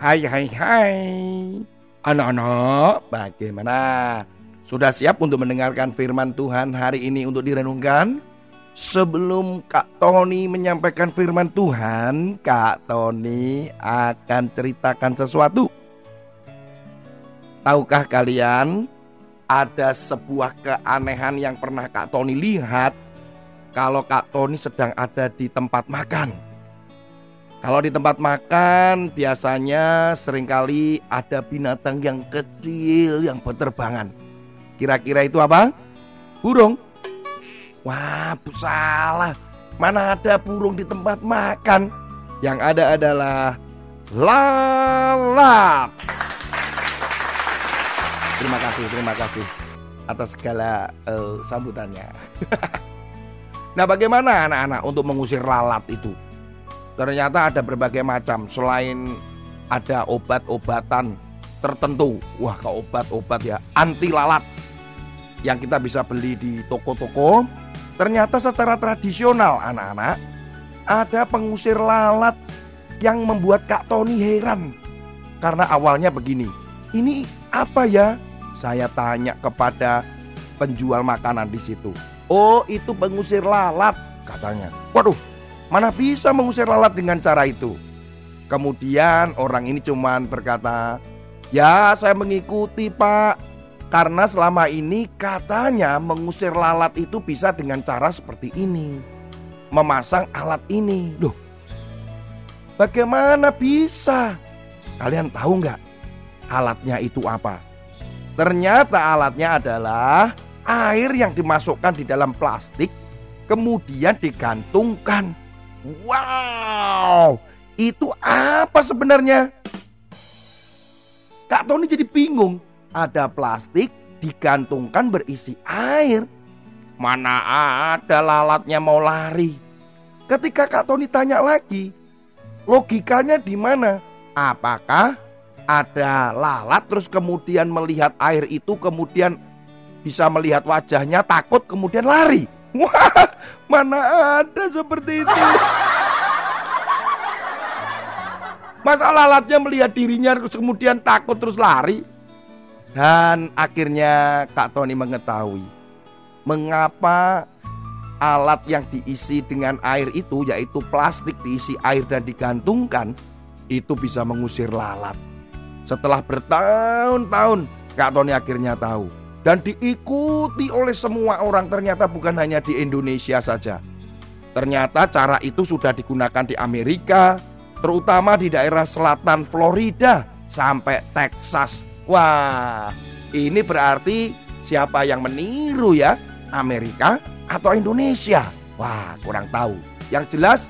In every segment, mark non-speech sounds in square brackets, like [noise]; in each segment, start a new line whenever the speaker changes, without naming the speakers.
Hai hai hai Anak-anak bagaimana? Sudah siap untuk mendengarkan firman Tuhan hari ini untuk direnungkan? Sebelum Kak Tony menyampaikan firman Tuhan Kak Tony akan ceritakan sesuatu Tahukah kalian ada sebuah keanehan yang pernah Kak Tony lihat Kalau Kak Tony sedang ada di tempat makan kalau di tempat makan biasanya sering kali ada binatang yang kecil yang berterbangan. Kira-kira itu apa? Burung. Wah, salah. Mana ada burung di tempat makan? Yang ada adalah lalat. Terima kasih, terima kasih atas segala uh, sambutannya. [laughs] nah, bagaimana anak-anak untuk mengusir lalat itu? Ternyata ada berbagai macam selain ada obat-obatan tertentu. Wah, ke obat-obat ya anti lalat yang kita bisa beli di toko-toko. Ternyata secara tradisional anak-anak ada pengusir lalat yang membuat Kak Tony heran. Karena awalnya begini, ini apa ya? Saya tanya kepada penjual makanan di situ. Oh, itu pengusir lalat katanya. Waduh, Mana bisa mengusir lalat dengan cara itu? Kemudian orang ini cuman berkata, "Ya, saya mengikuti, Pak. Karena selama ini katanya mengusir lalat itu bisa dengan cara seperti ini. Memasang alat ini." Loh. Bagaimana bisa? Kalian tahu nggak alatnya itu apa? Ternyata alatnya adalah air yang dimasukkan di dalam plastik kemudian digantungkan Wow, itu apa sebenarnya? Kak Tony jadi bingung. Ada plastik digantungkan berisi air. Mana ada lalatnya mau lari? Ketika Kak Tony tanya lagi, logikanya di mana? Apakah ada lalat terus kemudian melihat air itu kemudian bisa melihat wajahnya takut kemudian lari? [laughs] Wah, mana ada seperti itu. Masa lalatnya melihat dirinya terus kemudian takut terus lari? Dan akhirnya Kak Tony mengetahui mengapa alat yang diisi dengan air itu yaitu plastik diisi air dan digantungkan itu bisa mengusir lalat. Setelah bertahun-tahun Kak Tony akhirnya tahu dan diikuti oleh semua orang ternyata bukan hanya di Indonesia saja. Ternyata cara itu sudah digunakan di Amerika, terutama di daerah selatan Florida sampai Texas. Wah, ini berarti siapa yang meniru ya? Amerika atau Indonesia? Wah, kurang tahu. Yang jelas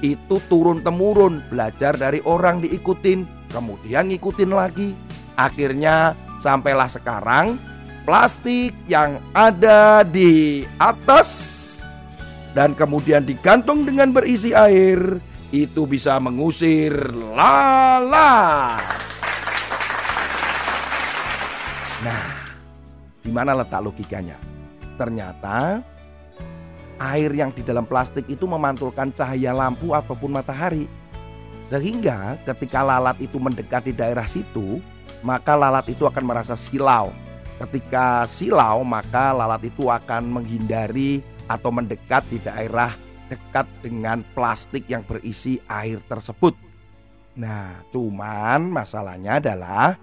itu turun temurun belajar dari orang diikutin, kemudian ngikutin lagi. Akhirnya sampailah sekarang plastik yang ada di atas dan kemudian digantung dengan berisi air itu bisa mengusir lalat. Nah, di mana letak logikanya? Ternyata air yang di dalam plastik itu memantulkan cahaya lampu ataupun matahari. Sehingga ketika lalat itu mendekat di daerah situ, maka lalat itu akan merasa silau Ketika silau maka lalat itu akan menghindari atau mendekat di daerah dekat dengan plastik yang berisi air tersebut. Nah, cuman masalahnya adalah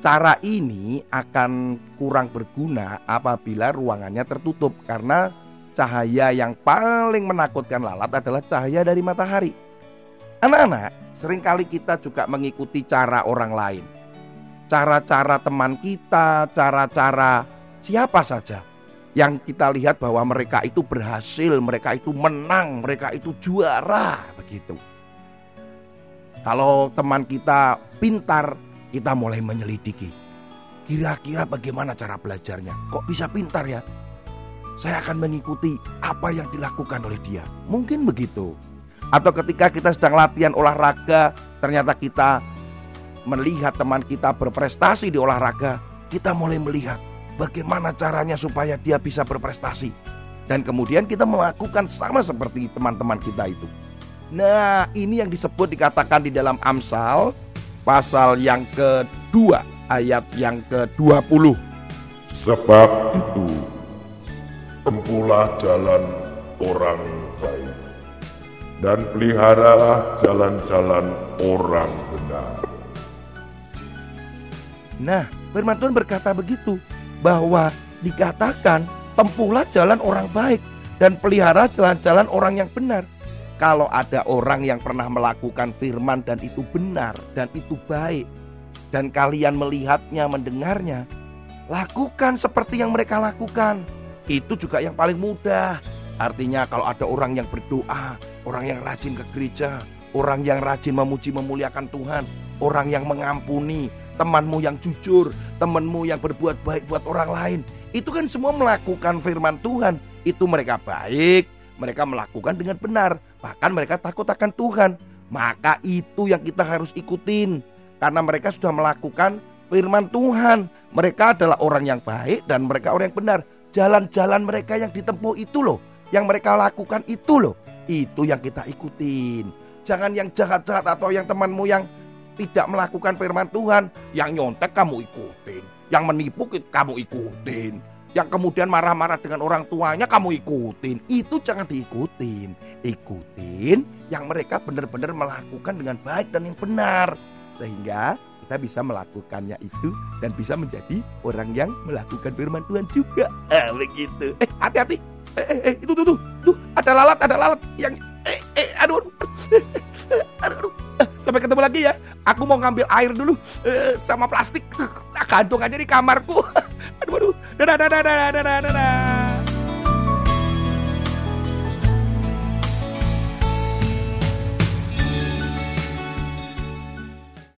cara ini akan kurang berguna apabila ruangannya tertutup karena cahaya yang paling menakutkan lalat adalah cahaya dari matahari. Anak-anak, sering kali kita juga mengikuti cara orang lain cara-cara teman kita, cara-cara siapa saja yang kita lihat bahwa mereka itu berhasil, mereka itu menang, mereka itu juara begitu. Kalau teman kita pintar, kita mulai menyelidiki. Kira-kira bagaimana cara belajarnya? Kok bisa pintar ya? Saya akan mengikuti apa yang dilakukan oleh dia. Mungkin begitu. Atau ketika kita sedang latihan olahraga, ternyata kita melihat teman kita berprestasi di olahraga, kita mulai melihat bagaimana caranya supaya dia bisa berprestasi. Dan kemudian kita melakukan sama seperti teman-teman kita itu. Nah, ini yang disebut dikatakan di dalam Amsal pasal yang kedua ayat yang ke-20.
Sebab itu tempuhlah jalan orang baik dan peliharalah jalan-jalan orang benar.
Nah, firman Tuhan berkata begitu bahwa dikatakan tempuhlah jalan orang baik dan pelihara jalan-jalan orang yang benar. Kalau ada orang yang pernah melakukan firman dan itu benar dan itu baik dan kalian melihatnya, mendengarnya, lakukan seperti yang mereka lakukan. Itu juga yang paling mudah. Artinya kalau ada orang yang berdoa, orang yang rajin ke gereja, orang yang rajin memuji memuliakan Tuhan, orang yang mengampuni, temanmu yang jujur, temanmu yang berbuat baik buat orang lain. Itu kan semua melakukan firman Tuhan. Itu mereka baik, mereka melakukan dengan benar. Bahkan mereka takut akan Tuhan. Maka itu yang kita harus ikutin. Karena mereka sudah melakukan firman Tuhan. Mereka adalah orang yang baik dan mereka orang yang benar. Jalan-jalan mereka yang ditempuh itu loh. Yang mereka lakukan itu loh. Itu yang kita ikutin. Jangan yang jahat-jahat atau yang temanmu yang tidak melakukan firman Tuhan, yang nyontek kamu ikutin, yang menipu kamu ikutin, yang kemudian marah-marah dengan orang tuanya kamu ikutin. Itu jangan diikutin. Ikutin yang mereka benar-benar melakukan dengan baik dan yang benar. Sehingga kita bisa melakukannya itu dan bisa menjadi orang yang melakukan firman Tuhan juga. Eh, begitu. Eh, hati-hati. Eh, eh, eh, itu tuh, tuh, tuh, ada lalat, ada lalat yang eh, eh, aduh, [laughs] aduh, aduh. Sampai ketemu lagi ya. Aku mau ngambil air dulu uh, sama plastik. Nah, gantung aja di kamarku. [laughs] aduh, aduh. Dadah, dadah, dadah, dadah, dadah.